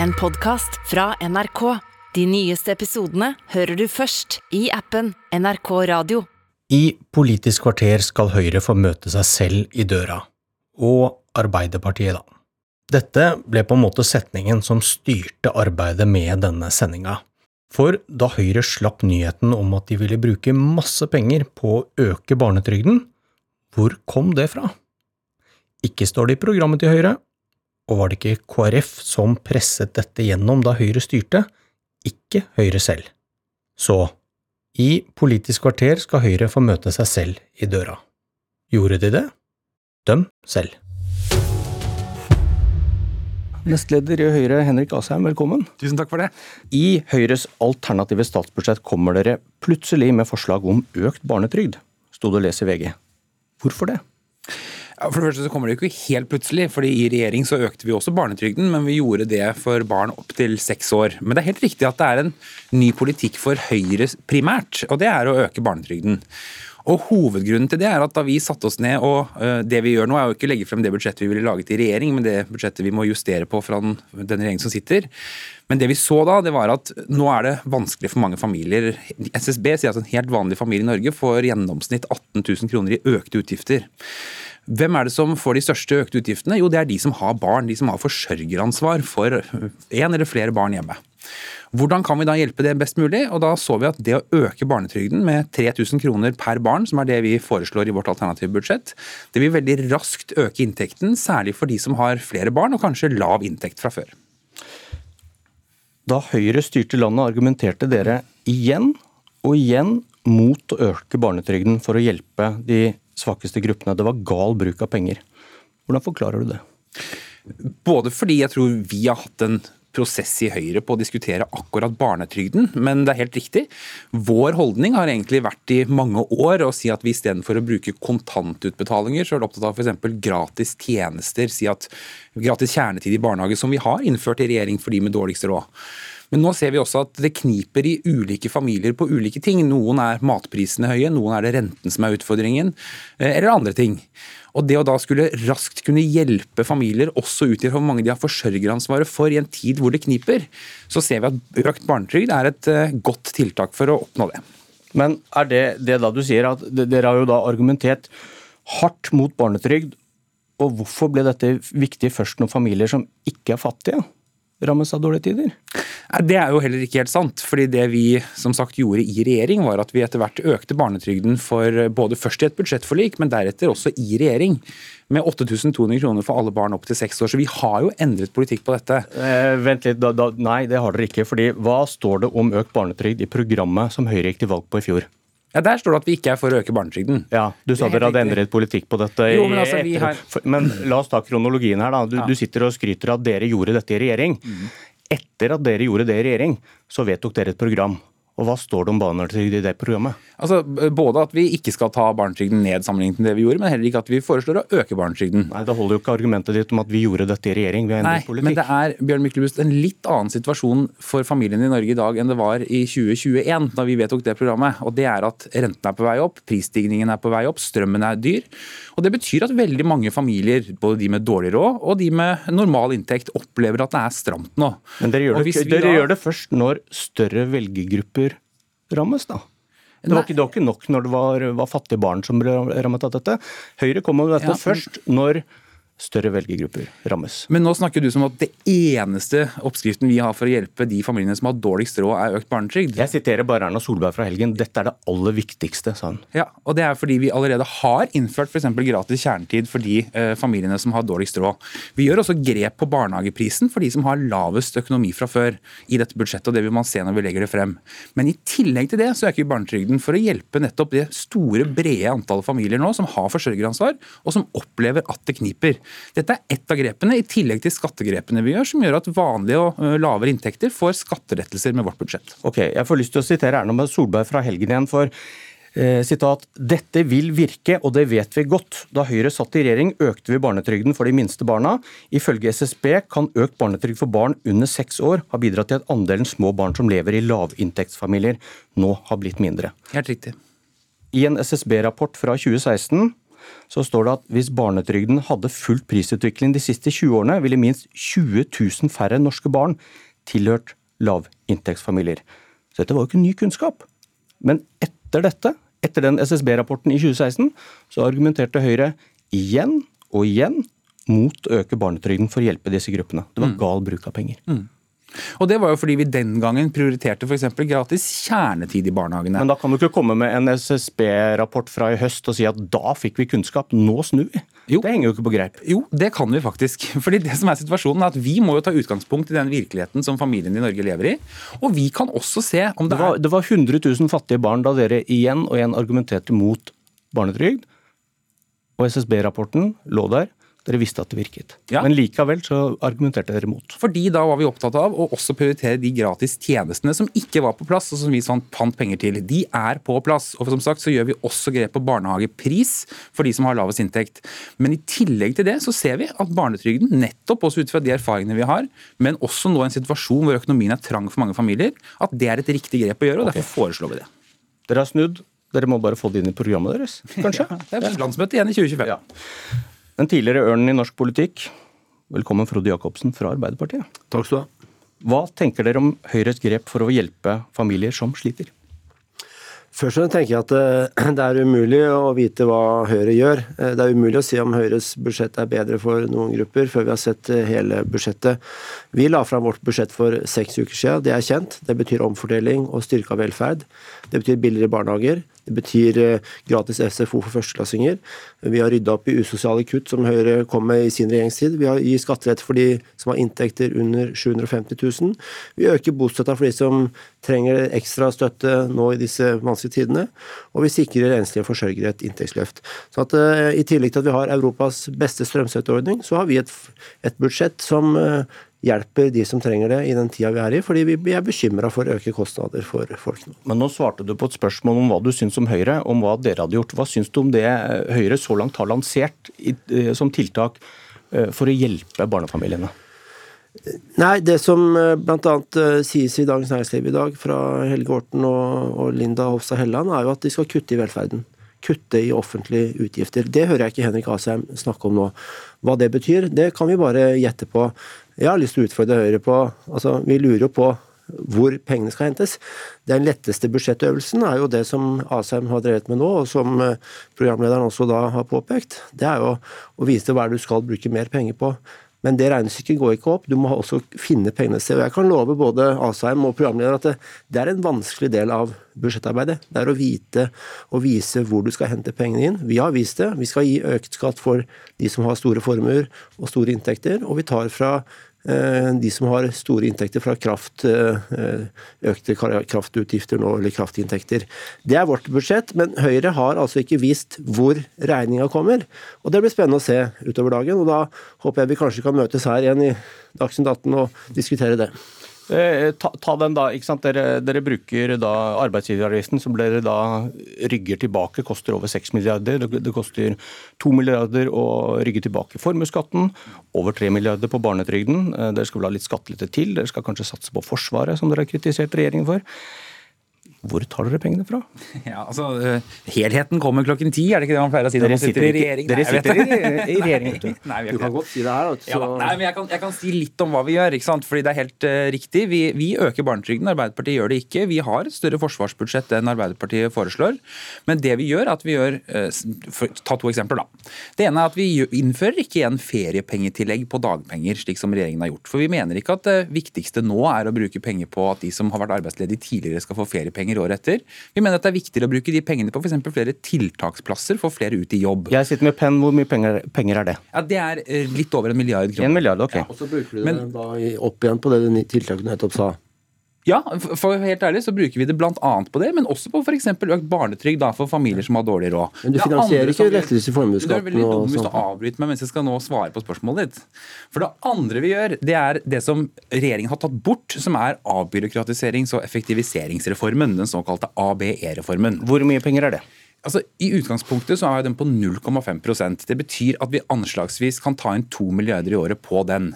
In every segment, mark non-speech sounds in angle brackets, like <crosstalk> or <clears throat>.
en podkast fra NRK. De nyeste episodene hører du først i appen NRK Radio. I Politisk kvarter skal Høyre få møte seg selv i døra. Og Arbeiderpartiet, da. Dette ble på en måte setningen som styrte arbeidet med denne sendinga. For da Høyre slapp nyheten om at de ville bruke masse penger på å øke barnetrygden, hvor kom det fra? Ikke står det i programmet til Høyre, og var det ikke KrF som presset dette gjennom da Høyre styrte, ikke Høyre selv. Så, i Politisk kvarter skal Høyre få møte seg selv i døra. Gjorde de det? Døm selv. Nestleder i Høyre, Henrik Asheim, velkommen. Tusen takk for det. I Høyres alternative statsbudsjett kommer dere plutselig med forslag om økt barnetrygd, sto det å lese i VG. Hvorfor det? For det første så kommer det ikke helt plutselig, fordi i regjering så økte vi også barnetrygden, men vi gjorde det for barn opp til seks år. Men det er helt riktig at det er en ny politikk for Høyre primært, og det er å øke barnetrygden. Og Hovedgrunnen til det er at da vi satte oss ned, og uh, det vi gjør nå er jo ikke å legge frem det budsjettet vi ville laget i regjering, men det budsjettet vi må justere på fra den, den regjeringen som sitter. Men det vi så da, det var at nå er det vanskelig for mange familier. SSB sier at en helt vanlig familie i Norge får gjennomsnitt 18 000 kroner i økte utgifter. Hvem er det som får de største økte utgiftene? Jo, det er de som har barn. De som har forsørgeransvar for én eller flere barn hjemme. Hvordan kan vi da hjelpe det best mulig? Og da så vi at det å øke barnetrygden med 3000 kroner per barn, som er det vi foreslår i vårt alternative budsjett, det vil veldig raskt øke inntekten, særlig for de som har flere barn og kanskje lav inntekt fra før. Da Høyre styrte landet, argumenterte dere igjen og igjen mot å øke barnetrygden for å hjelpe de svakeste gruppene. Det var gal bruk av penger. Hvordan forklarer du det? Både fordi jeg tror vi har hatt en prosess i Høyre på å diskutere akkurat barnetrygden, men det er helt riktig. Vår holdning har egentlig vært i mange år å si at vi istedenfor å bruke kontantutbetalinger, så er det opptatt av f.eks. gratis tjenester. Si at gratis kjernetid i barnehage, som vi har innført i regjering for de med dårligst råd. Men nå ser vi også at det kniper i ulike familier på ulike ting. Noen er matprisene høye, noen er det renten som er utfordringen, eller andre ting. Og det å da skulle raskt kunne hjelpe familier også ut i hvor mange de har forsørgeransvaret for i en tid hvor det kniper, så ser vi at økt barnetrygd er et godt tiltak for å oppnå det. Men er det det da du sier at dere har jo da argumentert hardt mot barnetrygd, og hvorfor ble dette viktig først når familier som ikke er fattige? Rammes av dårlige tider? Det er jo heller ikke helt sant. fordi Det vi som sagt gjorde i regjering, var at vi etter hvert økte barnetrygden for både først i et budsjettforlik, men deretter også i regjering. Med 8200 kroner for alle barn opp til seks år. Så vi har jo endret politikk på dette. Eh, vent litt, da, da, Nei, det har dere ikke. fordi Hva står det om økt barnetrygd i programmet som Høyre gikk til valg på i fjor? Ja, Der står det at vi ikke er for å øke barnetrygden. Ja, Du sa dere hadde endret politikk på dette. Jo, men, altså, har... men, la oss ta kronologien her. da. Du, ja. du, sitter og skryter av at dere gjorde dette i regjering. Mm. Etter at dere gjorde det i regjering, så vedtok dere et program. Og Hva står det om barnetrygd i det programmet? Altså, Både at vi ikke skal ta barnetrygden ned sammenlignet med det vi gjorde, men heller ikke at vi foreslår å øke barnetrygden. Nei, Det holder jo ikke argumentet ditt om at vi gjorde dette i regjering. Vi har endret politikk. Men det er Bjørn Myklebust, en litt annen situasjon for familiene i Norge i dag enn det var i 2021, da vi vedtok det programmet. Og det er at Renten er på vei opp, prisstigningen er på vei opp, strømmen er dyr. Og Det betyr at veldig mange familier, både de med dårlig råd og de med normal inntekt, opplever at det er stramt nå. Men dere gjør det, dere da... gjør det først når større velgergrupper rammes, da? Det var, ikke, det var, ikke, nok når det var, var fattige barn som ble rammet av dette. Høyre kommer med dette ja, først når større velgergrupper rammes. Men nå snakker du som at det eneste oppskriften vi har for å hjelpe de familiene som har dårligst råd, er økt barnetrygd. Jeg siterer bare Erna Solberg fra helgen. Dette er det aller viktigste, sa hun. Ja, og det er fordi vi allerede har innført f.eks. gratis kjernetid for de eh, familiene som har dårligst råd. Vi gjør også grep på barnehageprisen for de som har lavest økonomi fra før i dette budsjettet, og det vil man se når vi legger det frem. Men i tillegg til det så øker vi barnetrygden for å hjelpe nettopp det store, brede antallet familier nå som har forsørgeransvar, og som opplever at det kniper. Dette er ett av grepene, i tillegg til skattegrepene vi gjør, som gjør at vanlige og lavere inntekter får skatterettelser med vårt budsjett. Ok, Jeg får lyst til å sitere Erna Solberg fra helgen igjen. for sitat, Dette vil virke, og det vet vi godt. Da Høyre satt i regjering, økte vi barnetrygden for de minste barna. Ifølge SSB kan økt barnetrygd for barn under seks år ha bidratt til at andelen små barn som lever i lavinntektsfamilier, nå har blitt mindre. Helt riktig. I en SSB-rapport fra 2016 så står det at hvis barnetrygden hadde fulgt prisutvikling de siste 20 årene, ville minst 20 000 færre norske barn tilhørt lavinntektsfamilier. Så dette var jo ikke ny kunnskap. Men etter dette, etter den SSB-rapporten i 2016, så argumenterte Høyre igjen og igjen mot å øke barnetrygden for å hjelpe disse gruppene. Det var gal bruk av penger. Mm. Og Det var jo fordi vi den gangen prioriterte f.eks. gratis kjernetid i barnehagene. Men da kan du ikke komme med en SSB-rapport fra i høst og si at da fikk vi kunnskap, nå snur vi. Jo. Det henger jo ikke på greip. Jo, det kan vi faktisk. <laughs> Fordi det som er situasjonen er at Vi må jo ta utgangspunkt i den virkeligheten som familien i Norge lever i. Og vi kan også se om det, det var, er Det var 100 000 fattige barn da dere igjen og igjen argumenterte mot barnetrygd. Og SSB-rapporten lå der. Dere visste at det virket. Ja. Men likevel så argumenterte dere mot. Fordi da var vi opptatt av å også prioritere de gratis tjenestene som ikke var på plass, og som vi fant penger til. De er på plass. Og som sagt så gjør vi også grep på barnehagepris for de som har lavest inntekt. Men i tillegg til det så ser vi at barnetrygden, nettopp også ut fra de erfaringene vi har, men også nå i en situasjon hvor økonomien er trang for mange familier, at det er et riktig grep å gjøre, og okay. derfor foreslår vi det. Dere har snudd. Dere må bare få det inn i programmet deres, kanskje? Ja, det er landsmøte igjen i 2025. Ja. Den tidligere ørnen i norsk politikk, velkommen Frode Jacobsen fra Arbeiderpartiet. Takk skal du ha. Hva tenker dere om Høyres grep for å hjelpe familier som sliter? Først og fremst tenker jeg at eh, <clears throat> det er umulig å vite hva Høyre gjør. Eh, det er umulig å si om Høyres budsjett er bedre for noen grupper før vi har sett eh, hele budsjettet. Vi la fram vårt budsjett for seks uker siden. Det er kjent. Det betyr omfordeling og styrka velferd. Det betyr billigere barnehager. Det betyr gratis SFO for førsteklassinger. Vi har rydda opp i usosiale kutt som Høyre kom med i sin regjeringstid. Vi har gir skattelette for de som har inntekter under 750 000. Vi øker bostøtta for de som trenger ekstra støtte nå i disse vanskelige tidene. Og vi sikrer enslige forsørgere et inntektsløft. Så at, uh, I tillegg til at vi har Europas beste strømstøtteordning, så har vi et, et budsjett som uh, hjelper de som trenger det i den tida vi er i, fordi vi er bekymra for å øke kostnader for folk nå. Men nå svarte du på et spørsmål om hva du syns om Høyre, om hva dere hadde gjort. Hva syns du om det Høyre så langt har lansert eh, som tiltak eh, for å hjelpe barnefamiliene? Nei, Det som eh, bl.a. sies i Dagens Næringsliv i dag fra Helge Orten og, og Linda Hofstad Helleland, er jo at de skal kutte i velferden. Kutte i offentlige utgifter. Det hører jeg ikke Henrik Asheim snakke om nå. Hva det betyr, det kan vi bare gjette på. Jeg har lyst til å utfordre Høyre på altså Vi lurer jo på hvor pengene skal hentes. Den letteste budsjettøvelsen er jo det som Asheim har drevet med nå, og som eh, programlederen også da har påpekt. Det er jo å vise hva du skal bruke mer penger på. Men det regnestykket går ikke opp. Du må også finne pengene et. Jeg kan love både Asheim og programlederen at det, det, er en vanskelig del av budsjettarbeidet. Det er å vite og vise hvor du skal hente pengene inn. Vi har vist det. Vi skal gi økt skatt for de som har store formuer og store inntekter. Og vi tar fra de som har store inntekter fra kraft, eh, økte kraftutgifter nå, eller kraftinntekter. Det er vårt budsjett, men Høyre har altså ikke vist hvor regninga kommer. Og Det blir spennende å se utover dagen, og da håper jeg vi kanskje kan møtes her igjen i Dagsnytt 18 og diskutere det. Eh, ta, ta, den da, ikke sant? Dere, dere bruker da arbeidsgiveravgiften, som dere da rygger tilbake, koster over 6 milliarder. Det, det koster 2 milliarder å rygge tilbake formuesskatten, over 3 milliarder på barnetrygden. Eh, dere skal vel ha litt skattelette til, dere skal kanskje satse på Forsvaret, som dere har kritisert regjeringen for. Hvor tar dere pengene fra? <laughs> Ja, altså, eh, Helheten kommer klokken ti, er det ikke det man pleier å si når man sitter, i regjering? Dere sitter i, i <laughs> regjering. Nei, du kan godt si det her. Ja, nei, men jeg kan, jeg kan, si litt om hva vi gjør. ikke sant? Fordi det er helt uh, riktig. Vi, vi, øker barnetrygden, Arbeiderpartiet gjør det ikke. Vi har et større forsvarsbudsjett enn Arbeiderpartiet foreslår. Men det vi gjør, er at vi gjør uh, for, Ta to eksempler, da. Det ene er at vi innfører ikke igjen feriepengetillegg på dagpenger, slik som regjeringen har gjort. For vi mener ikke at det viktigste nå er å bruke penger på at de som har vært arbeidsledige tidligere, skal få feriepenger penger året etter. Vi mener at det er viktigere å bruke de pengene på f.eks. flere tiltaksplasser, få flere ut i jobb. Jeg sitter med penn. Hvor mye penger, penger, er det? Ja, Det er eh, litt over en milliard kroner. En milliard, ok. Ja. Og så bruker du Men, det da opp igjen på det tiltaket du nettopp sa. Ja, for helt ærlig så bruker vi det bl.a. på det, men også på f.eks. økt barnetrygd for familier som har dårlig råd. Men du finansierer ikke lettelse i formuesskatten? Det er veldig dumt hvis du avbryter meg mens jeg skal nå svare på spørsmålet ditt. For det andre vi gjør, det er det som regjeringen har tatt bort, som er avbyråkratiserings- og effektiviseringsreformen. Den såkalte ABE-reformen. Hvor mye penger er det? Altså, I utgangspunktet så er den på 0,5% Det betyr at vi anslagsvis kan ta inn 2 milliarder i året på den.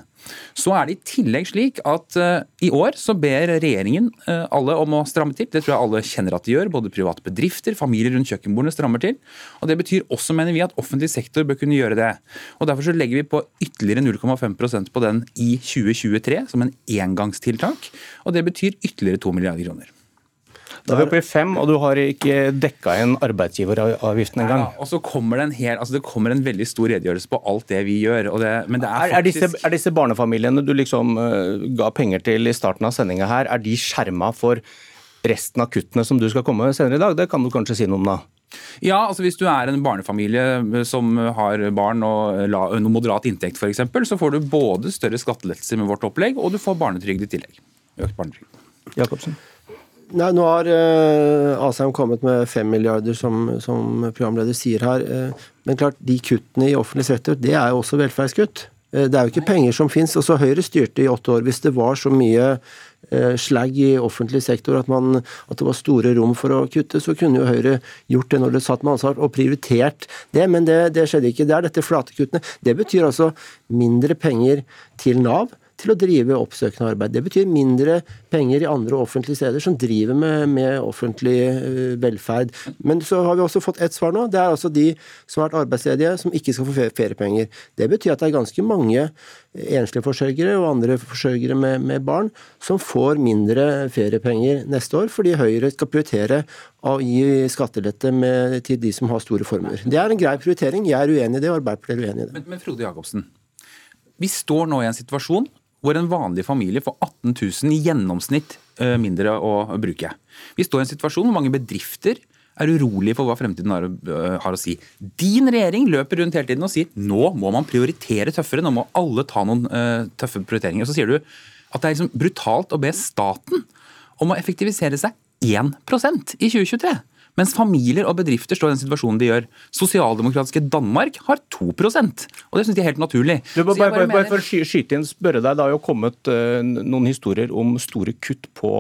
Så er det i tillegg slik at uh, i år så ber regjeringen uh, alle om å stramme til. Det tror jeg alle kjenner at de gjør. Både private bedrifter, familier rundt kjøkkenbordene strammer til. Og Det betyr også, mener vi, at offentlig sektor bør kunne gjøre det. Og Derfor så legger vi på ytterligere 0,5% på den i 2023 som en engangstiltak. Og det betyr ytterligere 2 milliarder kroner. Da er vi oppe i fem, og du har ikke dekka inn arbeidsgiveravgiften engang. Ja, og så kommer det en hel, altså det kommer en veldig stor redegjørelse på alt det vi gjør. Det, men det er, faktisk... er, disse, er, disse, barnefamiliene du liksom uh, ga penger til i starten av sendinga her, er de skjerma for resten av kuttene som du skal komme med senere i dag? Det kan du kanskje si noe om da? Ja, altså Hvis du er en barnefamilie som har barn og noe moderat inntekt f.eks., så får du både større skattelettelser med vårt opplegg, og du får barnetrygd i tillegg. Økt barnetrygd. Jakobsen? Nei, Nå har uh, Asheim kommet med fem milliarder, som, som, programleder sier her. Uh, men klart, de kuttene i offentlig sektor, det er jo også velferdskutt. Uh, det er jo ikke penger som fins. Også Høyre styrte i åtte år. Hvis det var så mye slagg i offentlig sektor at, man, at, det var store rom for å kutte, så kunne jo Høyre gjort det når det satt med ansvar, og prioritert det. Men det, det skjedde ikke. Det er dette flate kuttene. Det betyr altså mindre penger til Nav til å drive oppsøkende arbeid. Det betyr mindre penger i andre offentlige steder som driver med, med offentlig uh, velferd. Men så har vi også fått ett svar nå. Det er altså de som har vært arbeidsledige, som ikke skal få feriepenger. Det betyr at det er ganske mange enslige forsørgere og andre forsørgere med, med barn som får mindre feriepenger neste år, fordi Høyre skal prioritere å gi skattelette med, til de som har store formuer. Det er en grei prioritering. Jeg er uenig i det, og Arbeiderpartiet er uenig i det. Men, men Frode Jacobsen, vi står nå i en situasjon hvor en vanlig familie får 18 000 i gjennomsnitt eh, mindre å bruke. Vi står i en situasjon hvor mange bedrifter er urolige for hva fremtiden har, eh, har, å si. Din regjering løper rundt hele tiden og sier nå må man prioritere tøffere, nå må alle ta noen uh, tøffe prioriteringer. Og så sier du at det er liksom brutalt å be staten om å effektivisere seg 1% i 2023. Mens familier og bedrifter står i den situasjonen de gjør. Sosialdemokratiske Danmark har 2% og det syns de er helt naturlig. Du, bare, bare, bare, bare, for å skyte inn, spørre deg, Det har jo kommet uh, noen historier om store kutt på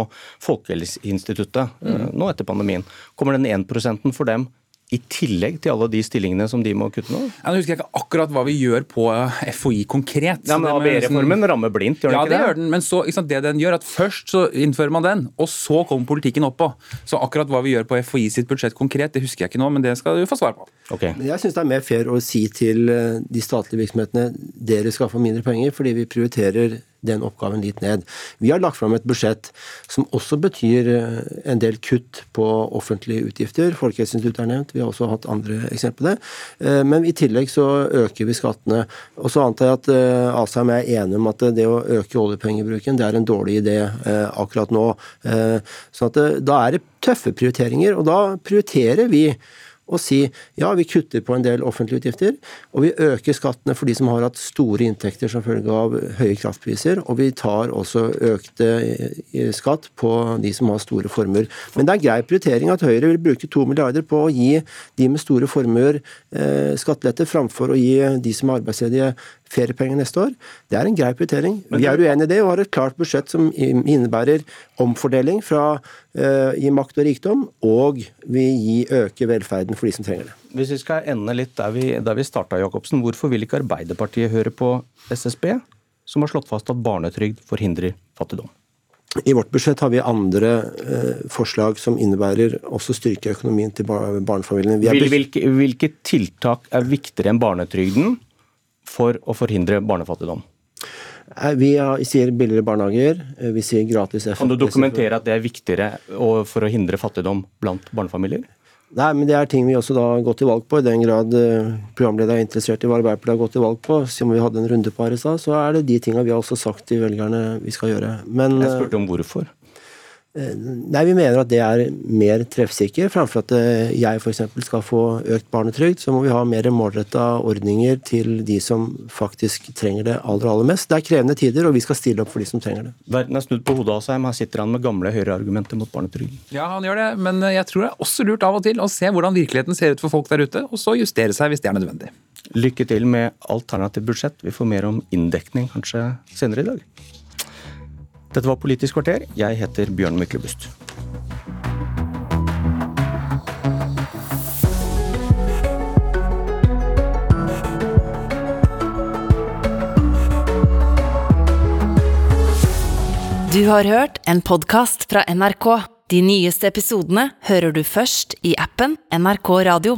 Folkehelseinstituttet uh, nå etter pandemien. Kommer den 1% for dem i tillegg til alle de stillingene som de må kutte nå? Ja, nå husker jeg ikke akkurat hva vi gjør på eh, FHI konkret. Ja, men ABE-reformen sånn... rammer blindt, gjør den ja, ikke det? Ja, det gjør den. Men så, sant, det den gjør, at først så innfører man den, og så kommer politikken oppå. Så akkurat hva vi gjør på FHI sitt budsjett konkret, det husker jeg ikke nå, men det skal du få svar på. Okay. Jeg syns det er mer fair å si til eh, de statlige virksomhetene dere skal få mindre penger, fordi vi prioriterer den oppgaven litt ned. Vi har lagt fram et budsjett som også betyr eh, en del kutt på offentlige utgifter. Folkehelseinstituttet er nevnt, vi har også hatt andre eksempler. Eh, men i tillegg så øker vi skattene. Og så antar jeg at eh, Asheim er enig om at det å øke oljepengebruken det er en dårlig idé akkurat nå. Så da er det tøffe prioriteringer, og da prioriterer vi og si ja, vi kutter på en del offentlige utgifter, og vi øker skattene for de som har hatt store inntekter som følge av høye kraftpriser, og vi tar også økte eh, skatt på de som har store formuer. Men det er grei prioritering at Høyre vil bruke to milliarder på å gi de med store formuer eh, skattelette, framfor å gi de som er arbeidsledige feriepenger neste år. Det er en grei prioritering. Vi er uenig i det og har et klart budsjett som innebærer omfordeling fra uh, gi makt og rikdom, og vi gir øke velferden for de som trenger det. Hvis vi skal ende litt der vi, der vi starta, Jacobsen. Hvorfor vil ikke Arbeiderpartiet høre på SSB, som har slått fast at barnetrygd forhindrer fattigdom? I vårt budsjett har vi andre eh, forslag som innebærer også styrke økonomien til barnefamiliene. Hvilke, hvilke, tiltak er viktigere enn barnetrygden for å forhindre barnefattigdom? Vi sier billigere barnehager, vi sier gratis FA. Kan du dokumentere at det er viktigere for å hindre fattigdom blant barnefamilier? Nei, men det er ting vi også da har gått til valg på. I den grad eh, programleder er interessert i hva Arbeiderpartiet har gått til valg på, som vi hadde en runde på her i stad, så er det de tinga vi har også sagt til velgerne vi skal gjøre. Men, Jeg spurte om hvorfor. Eh, nei, Vi mener at det er mer treffsikker. Framfor at eh, jeg f.eks. skal få økt barnetrygd, så må vi ha mer målretta ordninger til de som faktisk trenger det aller aller mest. Det er krevende tider, og vi skal stille opp for de som trenger det. Verden er snudd på hodet, Asheim. Her sitter han med gamle høyreargumenter mot barnetrygd. Ja, han gjør det, men jeg tror det er også lurt av og til å se hvordan virkeligheten ser ut for folk der ute, og så justere seg hvis det er nødvendig. Lykke til med alternativt budsjett. Vi får mer om inndekning kanskje senere i dag. Dette var Politisk kvarter. Jeg heter Bjørn Myklebust. Du har hørt en podkast fra NRK. De nyeste episodene hører du først i appen NRK Radio.